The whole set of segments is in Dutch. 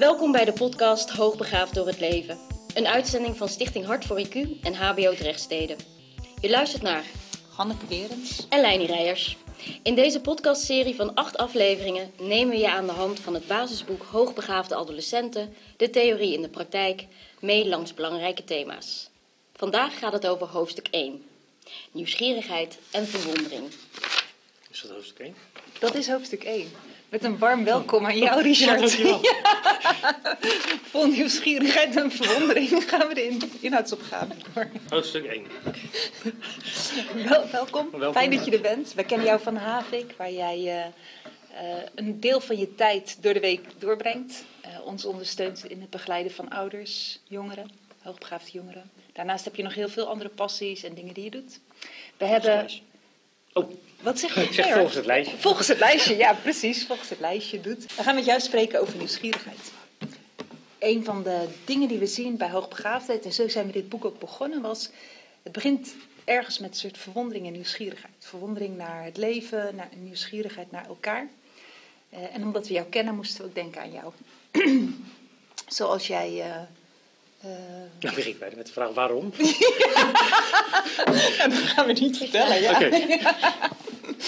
Welkom bij de podcast Hoogbegaafd door het leven. Een uitzending van Stichting Hart voor IQ en HBO Drechtsteden. Je luistert naar Hanneke Berends. en Leini Rijers. In deze podcastserie van acht afleveringen nemen we je aan de hand van het basisboek Hoogbegaafde Adolescenten, de theorie in de praktijk, mee langs belangrijke thema's. Vandaag gaat het over hoofdstuk 1. Nieuwsgierigheid en verwondering. Is dat hoofdstuk 1? Dat is hoofdstuk 1. Met een warm welkom aan jou, Richard. dankjewel. Vol nieuwsgierigheid en verwondering gaan we de in- inhoudsopgave door. Hoofdstuk 1. Wel, welkom. Welkom. Fijn dat je er bent. Wij kennen jou van Havik, waar jij eh, eh, een deel van je tijd door de week doorbrengt. Eh, ons ondersteunt in het begeleiden van ouders, jongeren, hoogbegaafde jongeren. Daarnaast heb je nog heel veel andere passies en dingen die je doet. We hebben... Oh, Wat zeg je? ik zeg volgens het lijstje. Volgens het lijstje, ja, precies. Volgens het lijstje doet. We gaan met jou spreken over nieuwsgierigheid. Een van de dingen die we zien bij hoogbegaafdheid, en zo zijn we dit boek ook begonnen, was. Het begint ergens met een soort verwondering en nieuwsgierigheid. Verwondering naar het leven, naar nieuwsgierigheid naar elkaar. Eh, en omdat we jou kennen, moesten we ook denken aan jou. Zoals jij. eh, Nou begin ik bij met de vraag waarom. dat gaan we niet vertellen, ja. Oké.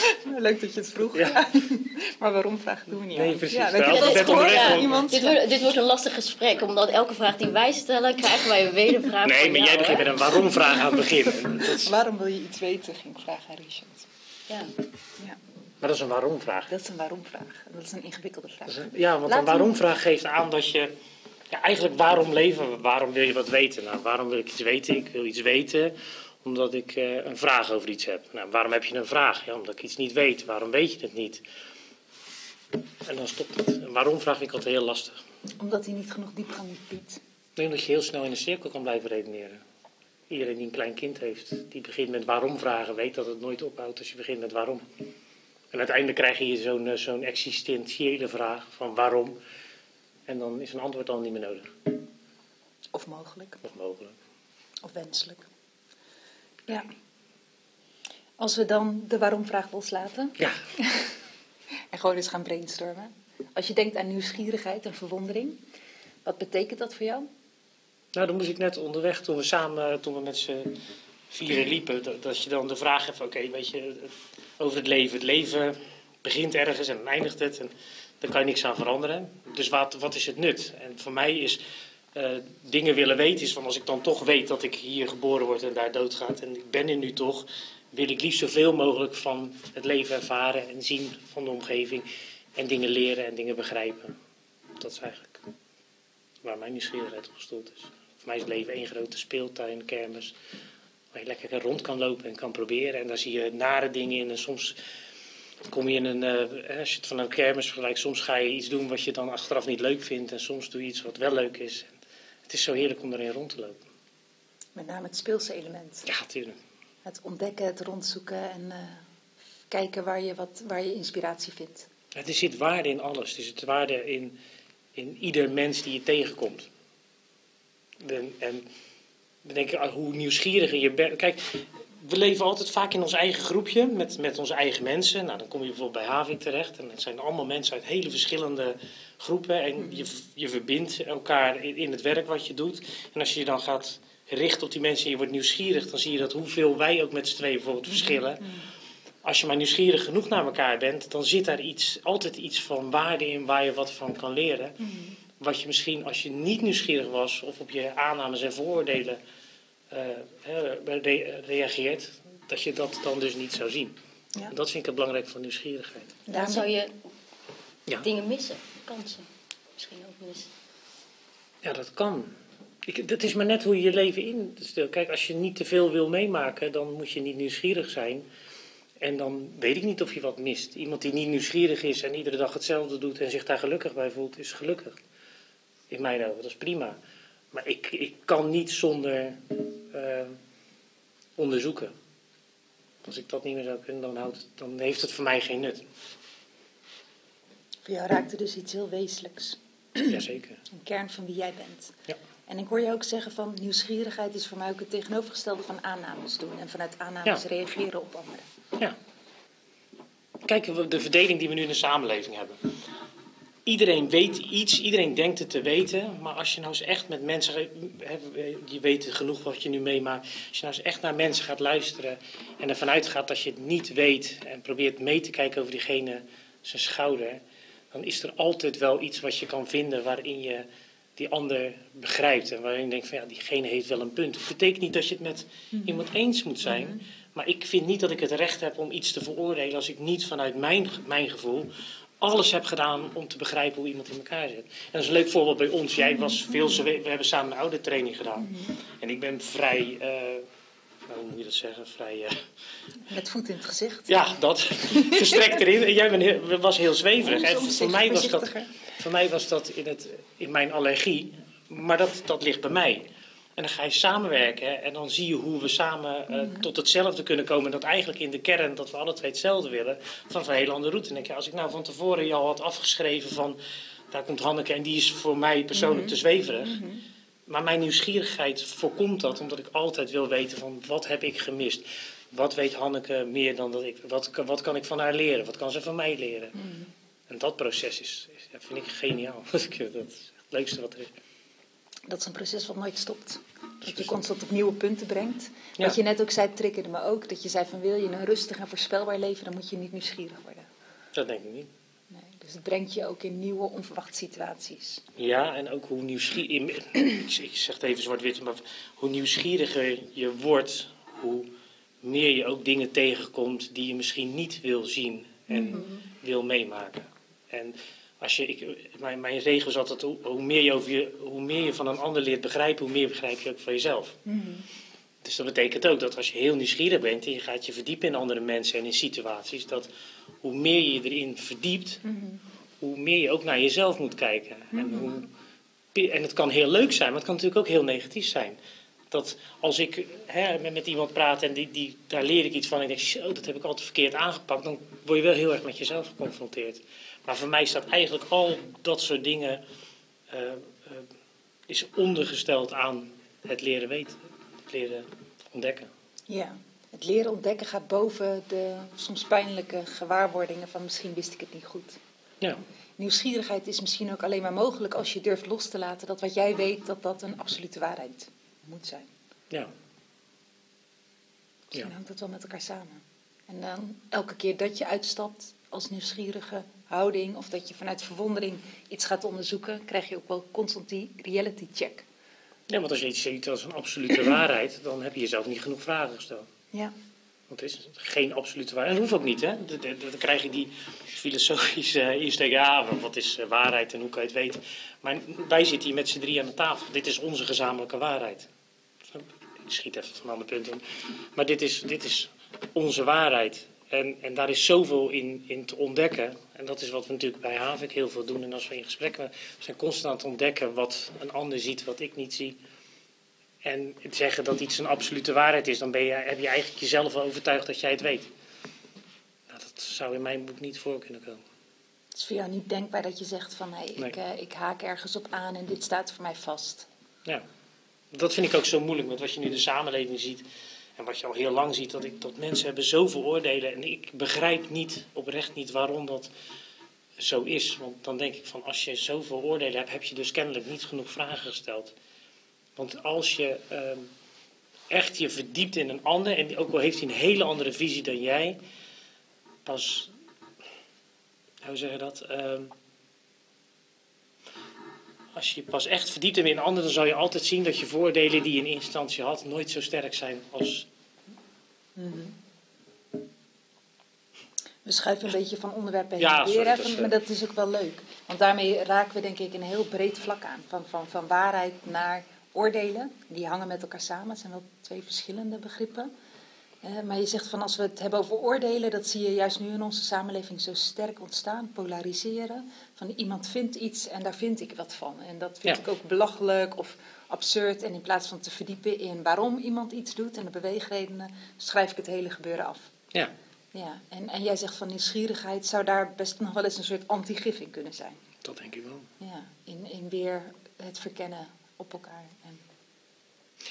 Leuk dat je het vroeg. Ja. maar waarom vragen doen we niet Nee, aan? precies. Ja, Nou, dat dat iemand. Dit wordt, dit wordt een lastig gesprek, omdat elke vraag die wij stellen, krijgen wij een wedervraag Nee, maar jou, jij begint met een waarom-vraag aan het begin. Is- Waarom wil je iets weten, ging ik vragen aan Richard. Ja. Ja, Maar dat is een waarom-vraag. dat is een waarom-vraag. Dat is een ingewikkelde vraag. Dat is een- Ja, want een waarom-vraag geeft aan dat je... Ja, eigenlijk waarom leven we? Waarom wil je wat weten? Nou, waarom wil ik iets weten? Ik wil iets weten omdat ik eh, een vraag over iets heb. Nou, waarom heb je een vraag? Ja, omdat ik iets niet weet. Waarom weet je het niet? En dan stopt het. Een waarom-vraag vind ik altijd heel lastig. Omdat hij niet genoeg diepgang biedt. Ik denk dat je heel snel in een cirkel kan blijven redeneren. Iedereen die een klein kind heeft, die begint met waarom vragen, weet dat het nooit ophoudt als je begint met waarom. En uiteindelijk krijg je zo'n eh, zo'n existentiële vraag van waarom. En dan is een antwoord dan niet meer nodig. Of mogelijk, Of mogelijk. of wenselijk. Ja. Als we dan de waarom-vraag loslaten Ja, en gewoon eens gaan brainstormen. Als je denkt aan nieuwsgierigheid en verwondering, wat betekent dat voor jou? nou dan moest ik net onderweg toen we samen, toen we met z'n vieren liepen, dat, dat je dan de vraag hebt, oké, weet je, over het leven. Het leven begint ergens en eindigt het en daar kan je niks aan veranderen. Dus wat, wat is het nut? En voor mij is eh, dingen willen weten, is van als ik dan toch weet dat ik hier geboren word en daar doodgaat en ik ben er nu toch, wil ik liefst zoveel mogelijk van het leven ervaren en zien van de omgeving en dingen leren en dingen begrijpen. Dat is eigenlijk waar mijn nieuwsgierigheid op gestoeld is. Voor mij is het leven één grote speeltuin, kermis, waar je lekker rond kan lopen en kan proberen. En daar zie je nare dingen in en soms kom je in een, eh, als je het van een kermis vergelijkt, soms ga je iets doen wat je dan achteraf niet leuk vindt en soms doe je iets wat wel leuk is. Het is zo heerlijk om erin rond te lopen. Met name het speelse element. Ja, natuurlijk. Het ontdekken, het rondzoeken en eh, kijken waar je, wat, waar je inspiratie vindt. Er zit waarde in alles. Er zit waarde in, in ieder mens die je tegenkomt. En, en dan denk ik, ah, hoe nieuwsgieriger je bent. Kijk, we leven altijd vaak in ons eigen groepje met, met onze eigen mensen. Nou, dan kom je bijvoorbeeld bij Havik terecht. En het zijn allemaal mensen uit hele verschillende groepen. En je, je verbindt elkaar in, in het werk wat je doet. En als je je dan gaat richten op die mensen en je wordt nieuwsgierig, dan zie je dat hoeveel wij ook met z'n tweeën bijvoorbeeld verschillen. Als je maar nieuwsgierig genoeg naar elkaar bent, dan zit daar iets, altijd iets van waarde in waar je wat van kan leren. Wat je misschien als je niet nieuwsgierig was of op je aannames en vooroordelen re- reageert, dat je dat dan dus niet zou zien. Ja. En dat vind ik het belangrijk van nieuwsgierigheid. Dan zou je Ja. dingen missen, kansen misschien ook missen. Ja, dat kan. Ik, dat is maar net hoe je je leven instelt. Kijk, als je niet te veel wil meemaken, dan moet je niet nieuwsgierig zijn. En dan weet ik niet of je wat mist. Iemand die niet nieuwsgierig is en iedere dag hetzelfde doet en zich daar gelukkig bij voelt, is gelukkig. In mijn ogen, dat is prima. Maar ik, ik kan niet zonder eh, onderzoeken. Als ik dat niet meer zou kunnen, dan, houdt het, dan heeft het voor mij geen nut. Voor jou raakte dus iets heel wezenlijks. Jazeker. Een kern van wie jij bent. Ja. En ik hoor je ook zeggen van nieuwsgierigheid is voor mij ook het tegenovergestelde van aannames doen. En vanuit aannames Ja. reageren op anderen. Ja. Kijk, we- de verdeling die we nu in de samenleving hebben. Iedereen weet iets, iedereen denkt het te weten. Maar als je nou eens echt met mensen, je weet genoeg wat je nu meemaakt. Als je nou eens echt naar mensen gaat luisteren en ervan uitgaat dat je het niet weet. En probeert mee te kijken over diegene zijn schouder. Dan is er altijd wel iets wat je kan vinden waarin je die ander begrijpt. En waarin je denkt van ja, diegene heeft wel een punt. Het betekent niet dat je het met iemand eens moet zijn. Maar ik vind niet dat ik het recht heb om iets te veroordelen als ik niet vanuit mijn, mijn gevoel alles heb gedaan om te begrijpen hoe iemand in elkaar zit. En dat is een leuk voorbeeld bij ons. Jij was veel, we hebben samen een oude training gedaan. En ik ben vrij, uh, hoe moet je dat zeggen, vrij... Uh, Met voet in het gezicht. Ja, dat. Verstrekt erin. En jij heel, was heel zweverig. En voor mij was dat, voor mij was dat in, het, in mijn allergie. Maar dat, dat ligt bij mij. En dan ga je samenwerken en dan zie je hoe we samen uh, tot hetzelfde kunnen komen. En dat eigenlijk in de kern, dat we alle twee hetzelfde willen, van een hele andere route. En denk je, als ik nou van tevoren je al had afgeschreven van, daar komt Hanneke en die is voor mij persoonlijk mm te zweverig. Mm -hmm. Maar mijn nieuwsgierigheid voorkomt dat, omdat ik altijd wil weten van, wat heb ik gemist? Wat weet Hanneke meer dan dat ik, wat, wat kan ik van haar leren? Wat kan ze van mij leren? Mm En dat proces is, is, vind ik geniaal. dat is het leukste wat er is dat is een proces wat nooit stopt. Dat je constant op nieuwe punten brengt. Wat je net ook zei, triggerde me ook. Dat je zei van wil je een rustig en voorspelbaar leven, dan moet je niet nieuwsgierig worden. Dat denk ik niet. Nee, dus het brengt je ook in nieuwe, onverwachte situaties. Ja, en ook hoe nieuwsgierig. ik zeg het even zwart-wit, maar hoe nieuwsgieriger je wordt, hoe meer je ook dingen tegenkomt die je misschien niet wil zien en mhm. wil meemaken. En als je, ik, mijn, mijn regel is altijd, hoe, meer je over je, hoe meer je van een ander leert begrijpen, hoe meer begrijp je ook van jezelf. Mm Dus dat betekent ook dat als je heel nieuwsgierig bent en je gaat je verdiepen in andere mensen en in situaties, dat hoe meer je je erin verdiept, mm hoe meer je ook naar jezelf moet kijken. En, mhm. hoe, en het kan heel leuk zijn, maar het kan natuurlijk ook heel negatief zijn. Dat als ik hè, met, iemand praat en die, die, daar leer ik iets van en ik denk, zo, dat heb ik altijd verkeerd aangepakt, dan word je wel heel erg met jezelf geconfronteerd. Maar voor mij staat eigenlijk al dat soort dingen uh, uh, is ondergesteld aan het leren weten, het leren ontdekken. Ja, het leren ontdekken gaat boven de soms pijnlijke gewaarwordingen van misschien wist ik het niet goed. Ja. Nieuwsgierigheid is misschien ook alleen maar mogelijk als je durft los te laten dat wat jij weet, dat dat een absolute waarheid moet zijn. Ja. Misschien ja. hangt dat wel met elkaar samen. En dan elke keer dat je uitstapt als nieuwsgierige houding of dat je vanuit verwondering iets gaat onderzoeken, krijg je ook wel constant die reality check. Ja, want als je iets ziet als een absolute waarheid, dan heb je jezelf niet genoeg vragen gesteld. Ja. Want het is geen absolute waarheid. En dat hoeft ook niet, hè? Dan krijg je die filosofische insteek. Ja, wat is eh, waarheid en hoe kan je het weten? Maar wij zitten hier met z'n drie aan de tafel. Dit is onze gezamenlijke waarheid. Ik schiet even van een ander punt in. Maar dit is, dit is onze waarheid. En, en daar is zoveel in, in te ontdekken. En dat is wat we natuurlijk bij Havik heel veel doen. En als we in gesprek zijn, constant aan het ontdekken wat een ander ziet, wat ik niet zie. En het zeggen dat iets een absolute waarheid is, dan ben je, heb je eigenlijk jezelf overtuigd dat jij het weet. Nou, dat zou in mijn boek niet voor kunnen komen. Het is voor jou niet denkbaar dat je zegt van hey, ik, uh, ik haak ergens op aan en dit staat voor mij vast. Ja, dat vind ik ook zo moeilijk met wat je nu de samenleving ziet. En wat je al heel lang ziet, dat, ik, mensen hebben zoveel oordelen. En ik begrijp niet, oprecht niet, waarom dat zo is. Want dan denk ik van, als je zoveel oordelen hebt, heb je dus kennelijk niet genoeg vragen gesteld. Want als je ehm, echt je verdiept in een ander, en ook al heeft hij een hele andere visie dan jij, pas, hoe zeg je dat? Ehm, als je pas echt verdiept in een ander, dan zal je altijd zien dat je voordelen die je in instantie had, nooit zo sterk zijn als. Mm We schuiven een beetje van onderwerp heen ja, weer, sorry, maar dat is ook wel leuk. Want daarmee raken we denk ik een heel breed vlak aan. Van, van, van waarheid naar oordelen. Die hangen met elkaar samen. Het zijn wel twee verschillende begrippen. Maar je zegt van als we het hebben over oordelen, dat zie je juist nu in onze samenleving zo sterk ontstaan, polariseren. Van iemand vindt iets en daar vind ik wat van. En dat vind ik ook belachelijk of absurd. En in plaats van te verdiepen in waarom iemand iets doet en de beweegredenen, schrijf ik het hele gebeuren af. Ja. Ja, en, en jij zegt van nieuwsgierigheid zou daar best nog wel eens een soort antigif in kunnen zijn. Dat denk ik wel. Ja, in, in weer het verkennen op elkaar. En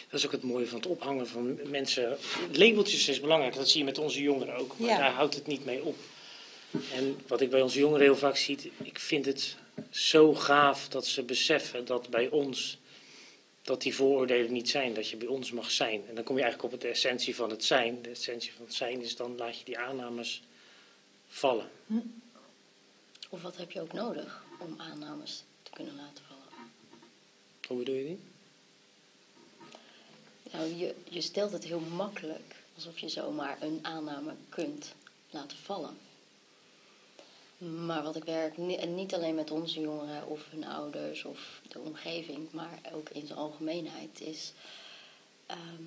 dat is ook het mooie van het ophangen van mensen. Labeltjes is belangrijk, dat zie je met onze jongeren ook. Maar daar houdt het niet mee op. En wat ik bij onze jongeren heel vaak zie, ik vind het zo gaaf dat ze beseffen dat bij ons, dat die vooroordelen niet zijn, dat je bij ons mag zijn. En dan kom je eigenlijk op de essentie van het zijn. De essentie van het zijn is dan laat je die aannames vallen. Of wat heb je ook nodig om aannames te kunnen laten vallen? Hoe bedoel je die? Nou, je, je stelt het heel makkelijk, alsof je zomaar een aanname kunt laten vallen. Maar wat ik werk, en niet alleen met onze jongeren of hun ouders of de omgeving, maar ook in zijn algemeenheid, is ehm,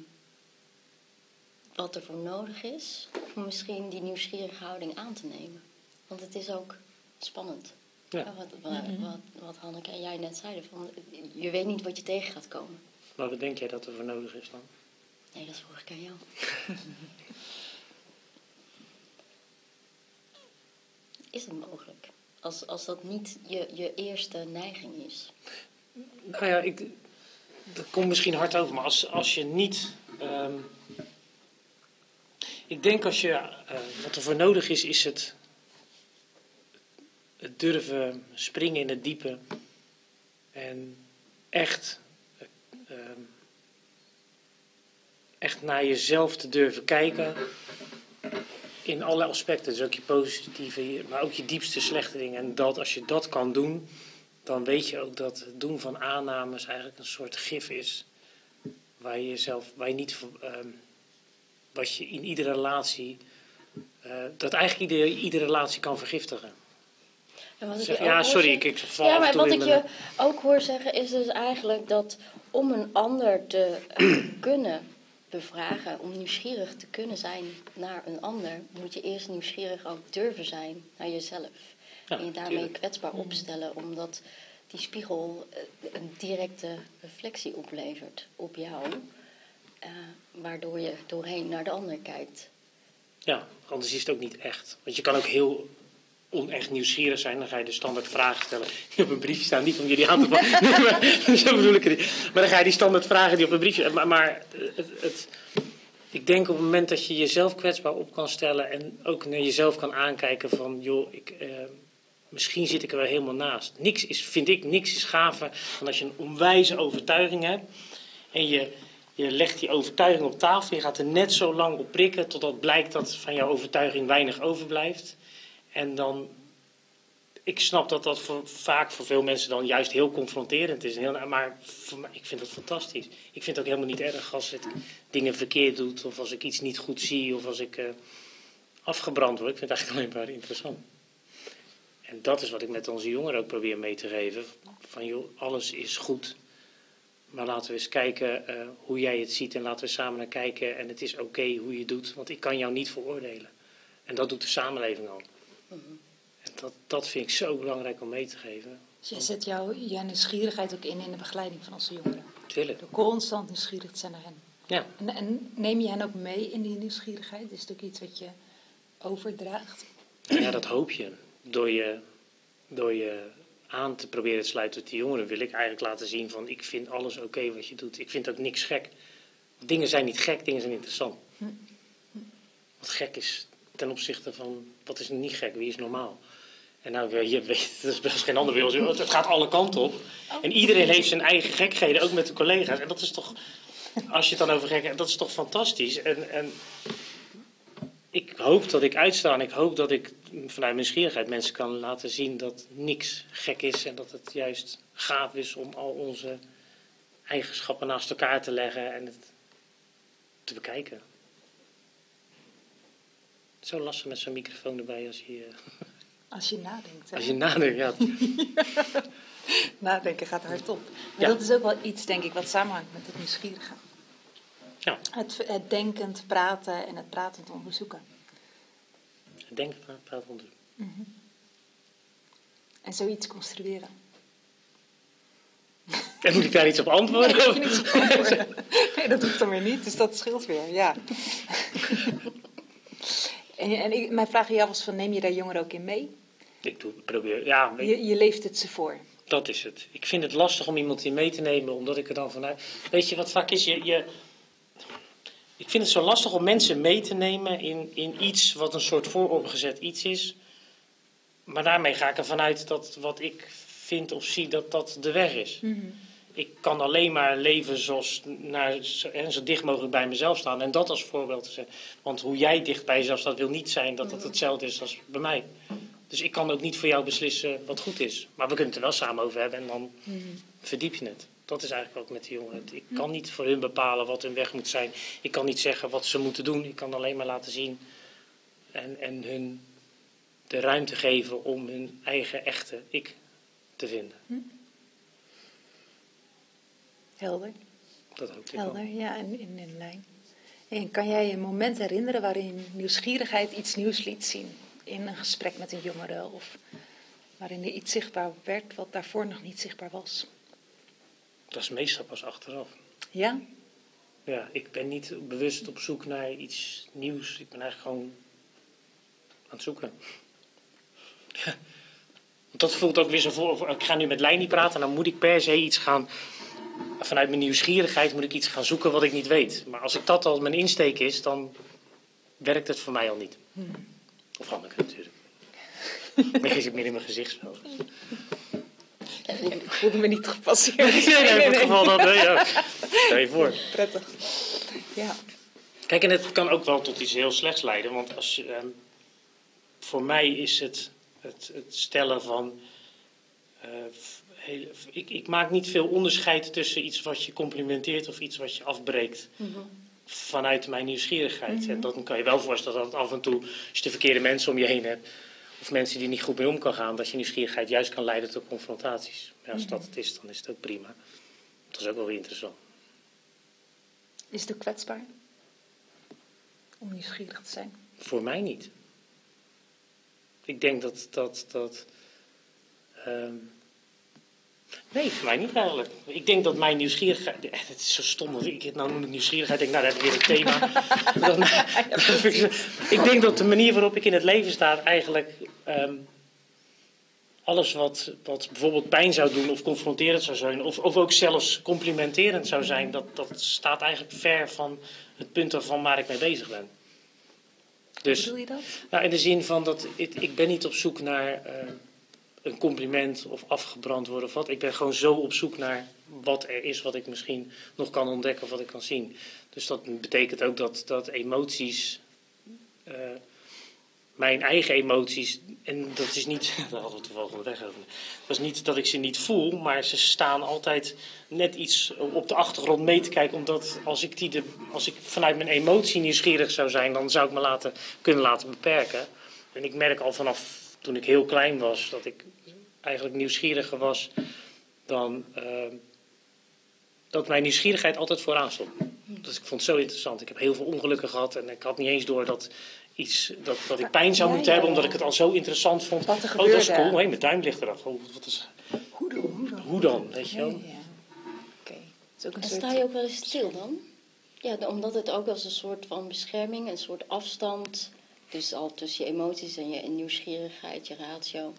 wat er voor nodig is om misschien die nieuwsgierige houding aan te nemen. Want het is ook spannend. Ja. Ja, wat, wat, wat, wat Hanneke en jij net zeiden, van, je weet niet wat je tegen gaat komen. Maar wat denk jij dat er voor nodig is dan? Nee, dat vroeg ik aan jou. is het mogelijk? Als, als dat niet je, je eerste neiging is. Nou ja, ik, dat komt misschien hard over, maar als, als je niet. ehm, ik denk als je. eh, wat er voor nodig is, is het. Het durven springen in het diepe. En echt. Eh, ehm, echt naar jezelf te durven kijken. In alle aspecten. Dus ook je positieve, maar ook je diepste slechte dingen. En dat, als je dat kan doen dan weet je ook dat het doen van aannames eigenlijk een soort gif is. Waar je jezelf, waar je niet, ehm, wat je in iedere relatie, eh, dat eigenlijk iedere, iedere relatie kan vergiftigen. En wat ik Zeg, ja, sorry, zeggen- ik, ik val Ja, af en maar toe wat in ik mijn- je ook hoor zeggen is dus eigenlijk dat om een ander te eh, kunnen bevragen, om nieuwsgierig te kunnen zijn naar een ander, moet je eerst nieuwsgierig ook durven zijn naar jezelf. Ja, en je daarmee tuurlijk. kwetsbaar opstellen, omdat die spiegel eh, een directe reflectie oplevert op jou, eh, waardoor je doorheen naar de ander kijkt. Ja, anders is het ook niet echt. Want je kan ook heel onecht nieuwsgierig zijn. Dan ga je de standaard vragen stellen die op een briefje staan. Niet om jullie aan te vallen. Zo bedoel ik het niet. Maar dan ga je die standaard vragen die op een briefje... Maar, maar het, het, ik denk op het moment dat je jezelf kwetsbaar op kan stellen... en ook naar jezelf kan aankijken van... joh, ik, eh, misschien zit ik er wel helemaal naast. Niks is, vind ik, niks is gaver dan als je een onwijze overtuiging hebt... en je, je legt die overtuiging op tafel... je gaat er net zo lang op prikken... totdat blijkt dat van jouw overtuiging weinig overblijft... En dan, ik snap dat dat voor, vaak voor veel mensen dan juist heel confronterend is. Heel, maar ik vind dat fantastisch. Ik vind het ook helemaal niet erg als ik dingen verkeerd doe, of als ik iets niet goed zie, of als ik eh, afgebrand word. Ik vind het eigenlijk alleen maar interessant. En dat is wat ik met onze jongeren ook probeer mee te geven. Van joh, alles is goed. Maar laten we eens kijken eh, hoe jij het ziet en laten we samen naar kijken. En het is oké hoe je het doet, want ik kan jou niet veroordelen. En dat doet de samenleving al. En dat, dat vind ik zo belangrijk om mee te geven. Dus jij zet jouw, jouw nieuwsgierigheid ook in in de begeleiding van onze jongeren. Tuurlijk. Door constant nieuwsgierig te zijn naar hen. Ja, En, en neem je hen ook mee in die nieuwsgierigheid? Is het ook iets wat je overdraagt? Ja, dat hoop je. Door je, door je aan te proberen te sluiten met die jongeren wil ik eigenlijk laten zien van ik vind alles oké wat je doet. Ik vind ook niks gek. Dingen zijn niet gek, dingen zijn interessant. Wat gek is ten opzichte van wat is niet gek, wie is normaal? En nou, je weet, dat is best geen ander wereld. Het gaat alle kanten op. En iedereen heeft zijn eigen gekheden, ook met de collega's. En dat is toch, als je het dan over gek dat is toch fantastisch. En, en ik hoop dat ik uitstaan. Ik hoop dat ik vanuit nieuwsgierigheid mensen kan laten zien dat niks gek is. En dat het juist gaaf is om al onze eigenschappen naast elkaar te leggen en het te bekijken. Zo lastig met zo'n microfoon erbij als je, eh, Als je nadenkt. hè? als je nadenkt. Ja, Nadenken gaat hardop. Maar Ja. dat is ook wel iets, denk ik, wat samenhangt met het nieuwsgierige. ja. Het, het denkend praten en het pratend onderzoeken. denk, praat, praat onder. En zoiets construeren. En moet ik daar iets op antwoorden? Nee, niet op antwoorden. nee, dat hoeft dan weer niet, dus dat scheelt weer, ja. En en ik, mijn vraag aan jou was van, neem je daar jongeren ook in mee? Ik doe, probeer, ja, Je, je leeft het ze voor. Dat is het. Ik vind het lastig om iemand in mee te nemen, omdat ik er dan vanuit. Weet je wat vaak is? Je, je... Ik vind het zo lastig om mensen mee te nemen in, in iets wat een soort vooropgezet iets is. Maar daarmee ga ik ervan uit dat wat ik vind of zie, dat dat de weg is. Ik kan alleen maar leven zoals, naar, zo, hè, zo dicht mogelijk bij mezelf staan. En dat als voorbeeld te zijn. Want hoe jij dicht bij jezelf staat, wil niet zijn dat het hetzelfde is als bij mij. Dus ik kan ook niet voor jou beslissen wat goed is. Maar we kunnen het er wel samen over hebben en dan verdiep je het. Dat is eigenlijk ook met die jongeren. Ik kan niet voor hun bepalen wat hun weg moet zijn. Ik kan niet zeggen wat ze moeten doen. Ik kan alleen maar laten zien en, en hun de ruimte geven om hun eigen echte ik te vinden. Helder. Dat wel. Helder, ja, in, in een lijn. En kan jij je een moment herinneren waarin nieuwsgierigheid iets nieuws liet zien? In een gesprek met een jongere of waarin er iets zichtbaar werd wat daarvoor nog niet zichtbaar was? Dat is meestal pas achteraf. Ja? Ja, ik ben niet bewust op zoek naar iets nieuws. Ik ben eigenlijk gewoon aan het zoeken. Ja. Want dat voelt ook weer zo voor. Ik ga nu met Leini praten, dan moet ik per se iets gaan. Vanuit mijn nieuwsgierigheid moet ik iets gaan zoeken wat ik niet weet. Maar als ik dat al mijn insteek is, dan werkt het voor mij al niet. Of Hanneke natuurlijk. Nee, zit meer in mijn gezichtsveld. Ik voelde me niet gepasseerd. Nee, nee, in het geval dat. Nee, ja. Stel je voor. Prettig. Ja. Kijk, en het kan ook wel tot iets heel slechts leiden. Want als je, ehm, voor mij is het, het, het stellen van. eh, ik, ik maak niet veel onderscheid tussen iets wat je complimenteert of iets wat je afbreekt. Vanuit mijn nieuwsgierigheid. En dan kan je wel voorstellen dat af en toe, als je de verkeerde mensen om je heen hebt. of mensen die niet goed mee om kan gaan. dat je nieuwsgierigheid juist kan leiden tot confrontaties. Ja, als dat het is, dan is het ook prima. Dat is ook wel weer interessant. Is het ook kwetsbaar? Om nieuwsgierig te zijn. Voor mij niet. Ik denk dat dat. dat ehm, nee, voor mij niet eigenlijk. Ik denk dat mijn nieuwsgierigheid. Het is zo stom. want Ik, nou noem ik nieuwsgierigheid. Ik denk, nou, dan heb ik weer een thema. Ik denk dat de manier waarop ik in het leven sta eigenlijk. ehm, alles wat, wat bijvoorbeeld pijn zou doen of confronterend zou zijn, of, of ook zelfs complimenterend zou zijn, dat, dat staat eigenlijk ver van het punt waarvan waar ik mee bezig ben. Dus, Hoe bedoel je dat? nou, in de zin van dat ik, ik ben niet op zoek naar eh, een compliment of afgebrand worden of wat. Ik ben gewoon zo op zoek naar wat er is, wat ik misschien nog kan ontdekken of wat ik kan zien. Dus dat betekent ook dat, dat emoties, eh, mijn eigen emoties, en dat is niet, daar hadden we toevallig over. Dat is niet dat ik ze niet voel, maar ze staan altijd net iets op de achtergrond mee te kijken. Omdat als ik, die de, als ik vanuit mijn emotie nieuwsgierig zou zijn, dan zou ik me laten, kunnen laten beperken. En ik merk al vanaf toen ik heel klein was, dat ik eigenlijk nieuwsgieriger was dan eh, dat mijn nieuwsgierigheid altijd vooraan stond. Dus ik vond het zo interessant. Ik heb heel veel ongelukken gehad en ik had niet eens door dat, iets, dat, dat ik pijn zou Ja, moeten ja, hebben, omdat ik het al zo interessant vond. Wat er oh, dat is gebeurde. cool. Hé, mijn duim ligt eraf. Oh, wat is, Hoe dan? Hoe dan? hoe dan? Weet je wel? ja, En soort... sta je ook wel eens stil dan? Ja, omdat het ook als een soort van bescherming, een soort afstand. Dus al tussen je emoties en je nieuwsgierigheid, je ratio.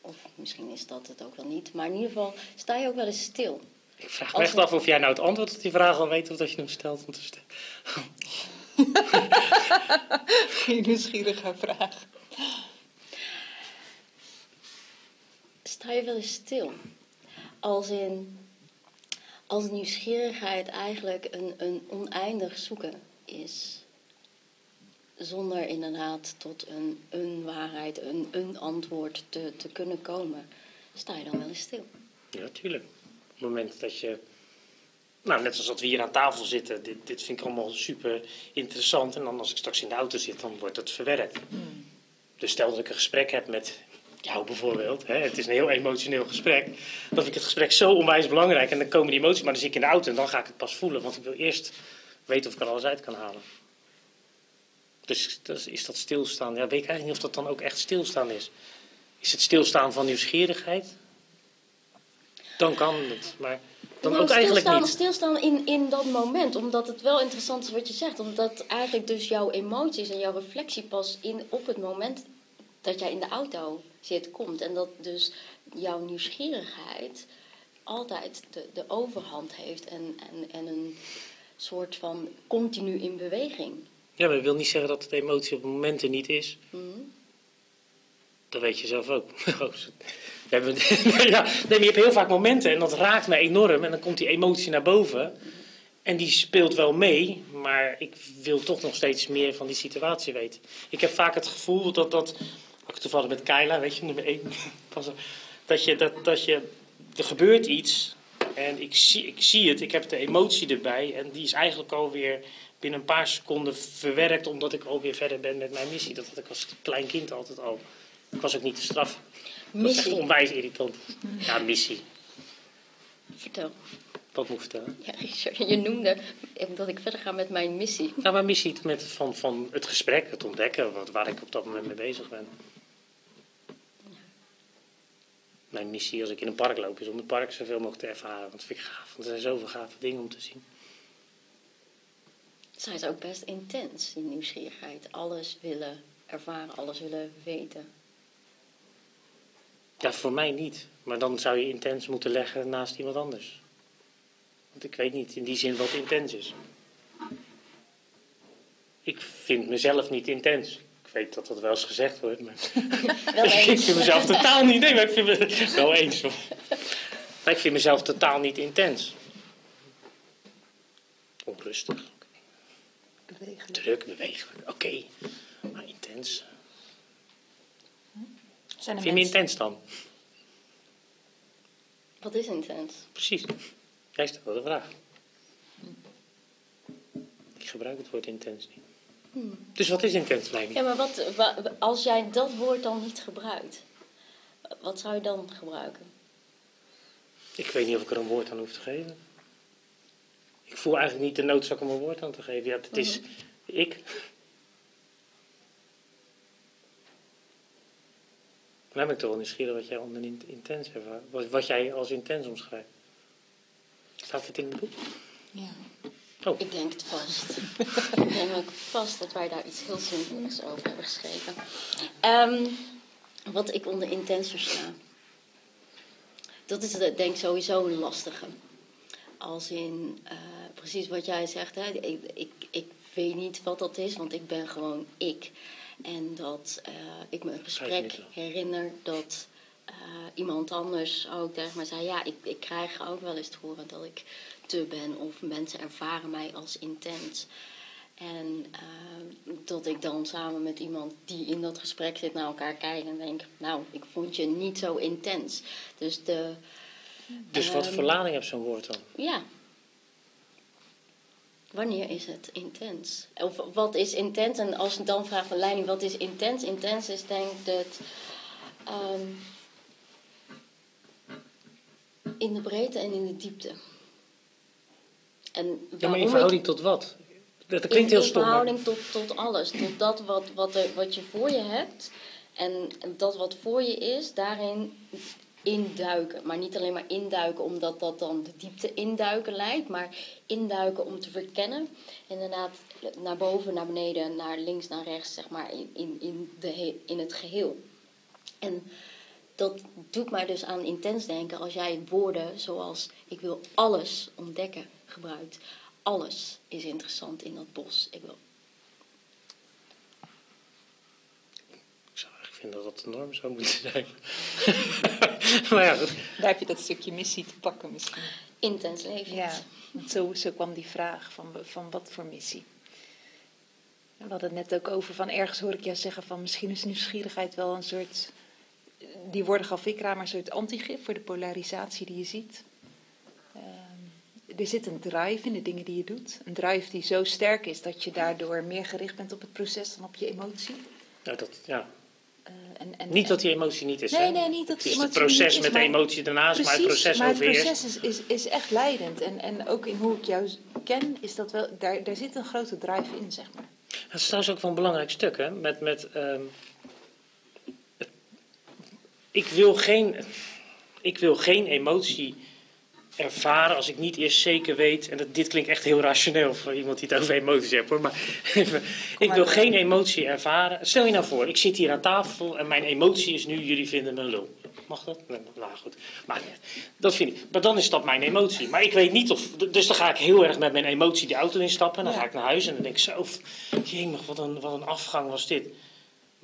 Of misschien is dat het ook wel niet. Maar in ieder geval, sta je ook wel eens stil. Ik vraag me Als echt het- af of jij nou het antwoord op die vraag al weet of dat je hem stelt. Het is- Geen nieuwsgierige vraag. Sta je wel eens stil? Als in, als nieuwsgierigheid eigenlijk een, een oneindig zoeken is. Zonder inderdaad tot een, een waarheid, een, een antwoord te, te kunnen komen. Sta je dan wel eens stil? Ja, tuurlijk. Op het moment dat je. Nou, net zoals dat we hier aan tafel zitten, dit, dit vind ik allemaal super interessant. En dan als ik straks in de auto zit, dan wordt het verwerkt. Dus stel dat ik een gesprek heb met jou bijvoorbeeld. Hè, het is een heel emotioneel gesprek. Dan vind ik het gesprek zo onwijs belangrijk. En dan komen die emoties, maar dan zit ik in de auto en dan ga ik het pas voelen. Want ik wil eerst weten of ik er alles uit kan halen. Dus dat is, dat stilstaan. Ja, weet ik eigenlijk niet of dat dan ook echt stilstaan is. Is het stilstaan van nieuwsgierigheid? Dan kan het, maar dan Nou, ook eigenlijk niet. Stilstaan in, in dat moment, omdat het wel interessant is wat je zegt. Omdat eigenlijk dus jouw emoties en jouw reflectie pas in, op het moment dat jij in de auto zit, komt. En dat dus jouw nieuwsgierigheid altijd de, de overhand heeft en, en, en een soort van continu in beweging. Ja, maar dat wil niet zeggen dat het emotie op momenten niet is. Mhm. Dat weet je zelf ook. We hebben, ja, nee, maar je hebt heel vaak momenten en dat raakt me enorm. En dan komt die emotie naar boven. En die speelt wel mee, maar ik wil toch nog steeds meer van die situatie weten. Ik heb vaak het gevoel dat dat, ook toevallig met Kyla, weet je, nummer 1, dat je, dat, dat je, er gebeurt iets en ik zie, ik zie het, ik heb de emotie erbij en die is eigenlijk alweer binnen een paar seconden verwerkt omdat ik alweer verder ben met mijn missie. Dat had ik als klein kind altijd al. Ik was ook niet te straffen. Dat is echt onwijs irritant. Ja, missie. Vertel. Wat moet ik vertellen? Ja, je noemde dat ik verder ga met mijn missie. Nou, mijn missie met, van, van het gesprek, het ontdekken, wat, waar ik op dat moment mee bezig ben. Mijn missie als ik in een park loop is om het park zoveel mogelijk te ervaren. Want dat vind ik gaaf. Want er zijn zoveel gave dingen om te zien. Zij is ook best intens, die nieuwsgierigheid. Alles willen ervaren, alles willen weten. Ja, voor mij niet. Maar dan zou je intens moeten leggen naast iemand anders. Want ik weet niet in die zin wat intens is. Ik vind mezelf niet intens. Ik weet dat dat wel eens gezegd wordt, maar Wel ik vind mezelf totaal niet. Nee, maar ik vind me wel eens. hoor. Maar ik vind mezelf totaal niet intens. Onrustig, Bewegelijk. druk, bewegelijk. Oké, maar intens. Zijn er Vind je me mensen- intens dan? Wat is intens? Precies. Jij stelt de vraag. Ik gebruik het woord intens niet. Dus wat is intens, Leiding? Ja, maar wat, wa- als jij dat woord dan niet gebruikt, wat zou je dan gebruiken? Ik weet niet of ik er een woord aan hoef te geven. Ik voel eigenlijk niet de noodzaak om een woord aan te geven. Ja, het is ik. Dan ben ik toch wel nieuwsgierig wat jij onder in- intens ervaart. Wat, wat jij als intens omschrijft. Staat het in het boek? Ja. Oh, Ik denk het vast. ik denk ook vast dat wij daar iets heel zinvols over hebben geschreven. Ehm, wat ik onder intens versta. Dat is eh, denk ik sowieso een lastige. Als in, eh, precies wat jij zegt, hè? Ik, ik, ik weet niet wat dat is, want ik ben gewoon ik. En dat eh, ik me een gesprek herinner dat eh, iemand anders ook tegen mij zei: Ja, ik, ik krijg ook wel eens te horen dat ik te ben, of mensen ervaren mij als intens. En dat ik dan samen met iemand die in dat gesprek zit naar elkaar kijk en denk: Nou, ik vond je niet zo intens. Dus de. Dus wat Ehm, voor lading heeft zo'n woord dan? Ja. Wanneer is het intens? Of wat is intens? En als ik dan vraag van leiding, wat is intens? Intens is denk ik dat ehm, in de breedte en in de diepte. En Ja, maar in ik- verhouding tot wat? Dat in, klinkt heel in stom. maar- verhouding tot, tot alles. Tot dat wat, wat, er, wat je voor je hebt. En dat wat voor je is, daarin induiken. Maar niet alleen maar induiken omdat dat dan de diepte induiken lijkt. Maar induiken om te verkennen. Inderdaad, naar boven, naar beneden, naar links, naar rechts. Zeg maar in, in, in, de, in het geheel. En dat doet mij dus aan intens denken als jij woorden zoals ik wil alles ontdekken gebruikt. Alles is interessant in dat bos. Ik wil Ik zou eigenlijk vinden dat dat de norm zou moeten zijn. maar ja, goed. Daar heb je dat stukje missie te pakken misschien. intens leven. Ja, want zo, zo kwam die vraag van, van wat voor missie. We hadden het net ook over van ergens hoor ik jou zeggen van misschien is nieuwsgierigheid wel een soort, die woorden gaf ik raar, maar een soort antigif voor de polarisatie die je ziet. Ehm, er zit een drive in de dingen die je doet. Een drive die zo sterk is dat je daardoor meer gericht bent op het proces dan op je emotie. Nou, dat, ja. En, en, Niet dat die emotie niet is. Nee, hè? nee, niet dat Het die is het emotie proces niet is, met de emotie ernaast, maar het proces maar het proces is, is, is echt leidend. En, en ook in hoe ik jou ken, is dat wel, daar, daar zit een grote drive in, zeg maar. Dat is trouwens ook wel een belangrijk stuk, hè? Met, met, het- ik, wil geen, ik wil geen emotie ervaren als ik niet eerst zeker weet. En dat, dit klinkt echt heel rationeel voor iemand die het over emoties heeft, hoor. Maar even, ik wil geen emotie ervaren. Stel je nou voor, ik zit hier aan tafel en mijn emotie is nu: jullie vinden me een lul. Mag dat? Nee, nou goed. Maar dat vind ik. Maar dan is dat mijn emotie. Maar ik weet niet of. Dus dan ga ik heel erg met mijn emotie de auto instappen. En dan ga ik naar huis en dan denk ik zo. Jemig, wat een, wat een afgang was dit.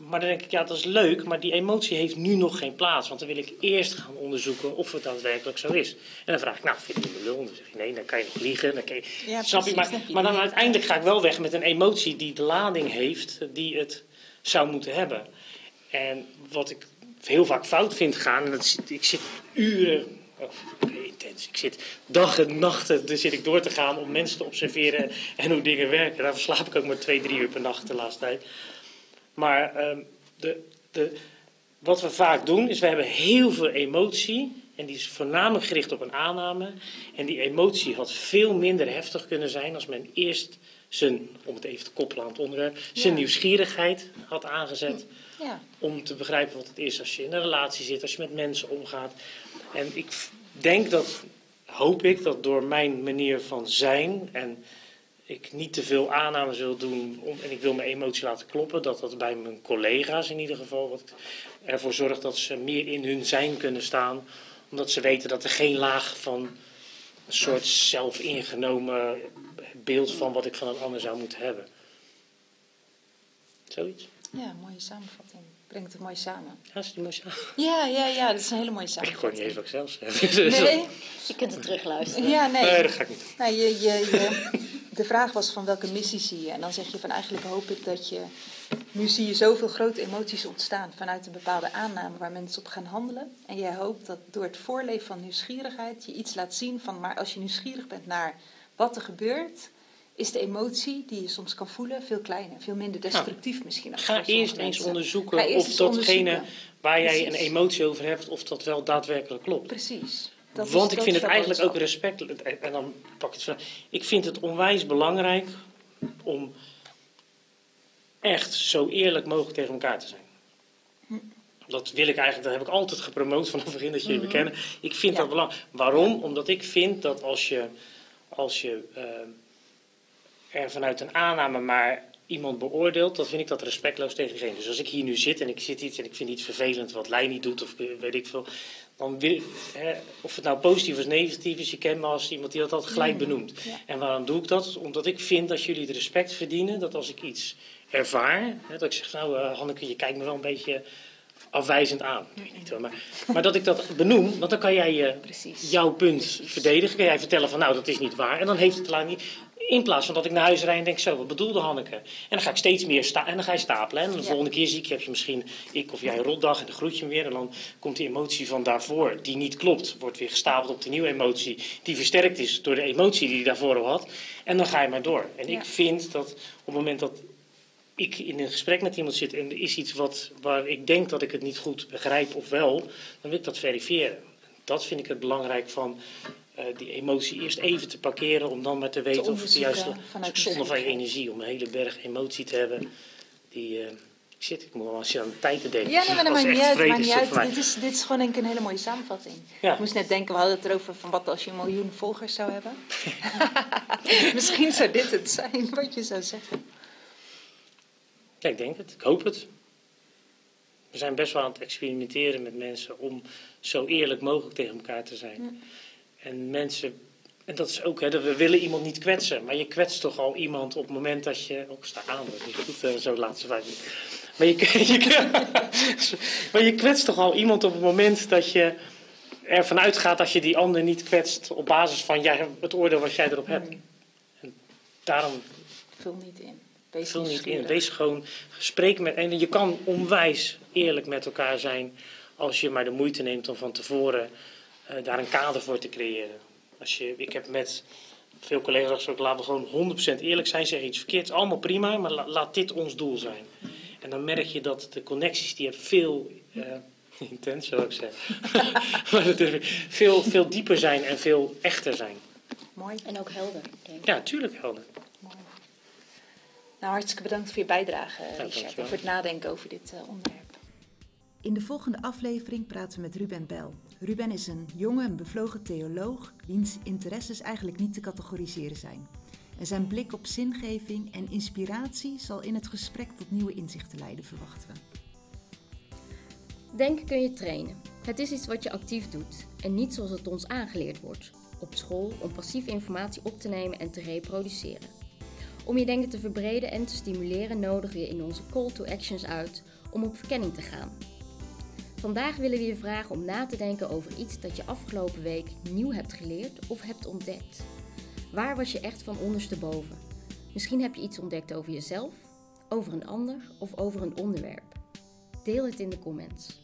Maar dan denk ik, ja, dat is leuk, maar die emotie heeft nu nog geen plaats. Want dan wil ik eerst gaan onderzoeken of het daadwerkelijk zo is. En dan vraag ik, nou, vind je me lul? Dan zeg je, nee, dan kan je nog liegen. Dan kan je, Ja, snap je? Maar, maar dan uiteindelijk ga ik wel weg met een emotie die de lading heeft die het zou moeten hebben. En wat ik heel vaak fout vind gaan, en dat ik zit uren, oh, intens, ik zit dag en nachten dus zit ik door te gaan om mensen te observeren en hoe dingen werken. Daarvoor slaap ik ook maar twee, drie uur per nacht de laatste tijd. Maar ehm, de, de, wat we vaak doen, is we hebben heel veel emotie. En die is voornamelijk gericht op een aanname. En die emotie had veel minder heftig kunnen zijn als men eerst zijn, om het even te koppelen aan het onderwerp, zijn Ja. nieuwsgierigheid had aangezet. Ja, Om te begrijpen wat het is als je in een relatie zit, als je met mensen omgaat. En ik denk dat, hoop ik, dat door mijn manier van zijn en ik niet te veel aannames wil doen om, en ik wil mijn emotie laten kloppen, dat dat bij mijn collega's in ieder geval wat ervoor zorgt dat ze meer in hun zijn kunnen staan, omdat ze weten dat er geen laag van een soort zelfingenomen beeld van wat ik van een ander zou moeten hebben. Zoiets. ja, mooie samenvatting. Brengt het mooi samen. Ja, is die mooi samen? Ja, ja, ja, dat is een hele mooie Ik hoor niet samenvatting. eens wat ik zelf zeg. Nee, Je kunt het terugluisteren. ja, nee. Nee, dat ga ik niet doen. Nou, je, je, je, de vraag was van welke missie zie je? En dan zeg je van eigenlijk hoop ik dat je... Nu zie je zoveel grote emoties ontstaan vanuit een bepaalde aanname waar mensen op gaan handelen. En jij hoopt dat door het voorleven van nieuwsgierigheid je iets laat zien van... Maar als je nieuwsgierig bent naar wat er gebeurt, is de emotie die je soms kan voelen veel kleiner. Veel minder destructief misschien. Ga eerst eens onderzoeken eerst of datgene waar jij een emotie over hebt, of dat wel daadwerkelijk klopt. Precies. Dat Want ik vind het eigenlijk ook respect. En dan pak ik het van. Ik vind het onwijs belangrijk om echt zo eerlijk mogelijk tegen elkaar te zijn. Dat wil ik eigenlijk, dat heb ik altijd gepromoot vanaf het begin dat jullie me kennen. Ik vind. Ja. dat belangrijk. Waarom? Omdat ik vind dat als je, als je eh, er vanuit een aanname maar iemand beoordeelt, dan vind ik dat respectloos tegen diegene. Dus als ik hier nu zit en ik zit iets en ik vind iets vervelend wat Lei niet doet of weet ik veel, dan wil hè, of het nou positief of negatief is, je kent me als iemand die dat altijd gelijk benoemt. ja. En waarom doe ik dat? Omdat ik vind dat jullie het respect verdienen dat als ik iets ervaar, hè, dat ik zeg, nou eh, Hanneke, je kijkt me wel een beetje afwijzend aan. Ik weet niet hoor, maar, maar dat ik dat benoem, want dan kan jij je jouw punt verdedigen. Kan jij vertellen van nou, dat is niet waar. En dan heeft het lang niet. In plaats van dat ik naar huis rijd en denk, zo, wat bedoelde Hanneke? En dan ga ik steeds meer sta en dan ga je stapelen. En de Ja. volgende keer zie ik, heb je misschien ik of jij een rotdag en dan groet je hem weer. En dan komt die emotie van daarvoor, die niet klopt, wordt weer gestapeld op de nieuwe emotie. Die versterkt is door de emotie die hij daarvoor al had. En dan ga je maar door. En Ja. ik vind dat op het moment dat ik in een gesprek met iemand zit en er is iets wat, waar ik denk dat ik het niet goed begrijp of wel, dan wil ik dat verifiëren. Dat vind ik het belangrijk van die emotie eerst even te parkeren om dan maar te weten of het de onderzoeken juiste vanuit is. Zonde van je energie om een hele berg emotie te hebben. Die, eh, ik zit, ik moet wel eens aan de tijd te denken. Ja, nee, maar dat maakt niet uit. Maakt niet. Dit, is, dit is gewoon denk ik een hele mooie samenvatting. Ja. Ik moest net denken, we hadden het erover van wat als je een miljoen volgers zou hebben. Misschien zou dit het zijn wat je zou zeggen. Ja, ik denk het. Ik hoop het. We zijn best wel aan het experimenteren met mensen om zo eerlijk mogelijk tegen elkaar te zijn. En mensen, en dat is ook, hè, dat we willen iemand niet kwetsen, maar je kwetst toch al iemand op het moment dat je. Ook sta aan, dat is niet goed, eh, zo laatste vijf minuten. Maar je, je, maar je kwetst toch al iemand op het moment dat je ervan uitgaat dat je die ander niet kwetst op basis van jij, het oordeel wat jij erop hebt. En daarom Vul niet in. Wees Vul niet in. Wees gewoon, spreek met. En je kan onwijs eerlijk met elkaar zijn. als je maar de moeite neemt om van tevoren daar een kader voor te creëren. Als je, ik heb met veel collega's gesproken, laten we gewoon 100% eerlijk zijn. Zeg iets verkeerds, allemaal prima, maar la- laat dit ons doel zijn. En dan merk je dat de connecties die je hebt veel. eh, intens zou ik zeggen. maar veel, veel dieper zijn en veel echter zijn. Mooi. En ook helder, denk ik. Ja, tuurlijk helder. mooi. Nou, hartstikke bedankt voor je bijdrage, Richard. dankjewel. En voor het nadenken over dit eh, onderwerp. In de volgende aflevering praten we met Ruben Bel. Ruben is een jonge en bevlogen theoloog wiens interesses eigenlijk niet te categoriseren zijn. En zijn blik op zingeving en inspiratie zal in het gesprek tot nieuwe inzichten leiden, verwachten we. Denken kun je trainen. Het is iets wat je actief doet en niet zoals het ons aangeleerd wordt. Op school om passieve informatie op te nemen en te reproduceren. Om je denken te verbreden en te stimuleren nodigen we je in onze call to actions uit om op verkenning te gaan. Vandaag willen we je vragen om na te denken over iets dat je afgelopen week nieuw hebt geleerd of hebt ontdekt. Waar was je echt van ondersteboven? Misschien heb je iets ontdekt over jezelf, over een ander of over een onderwerp. Deel het in de comments.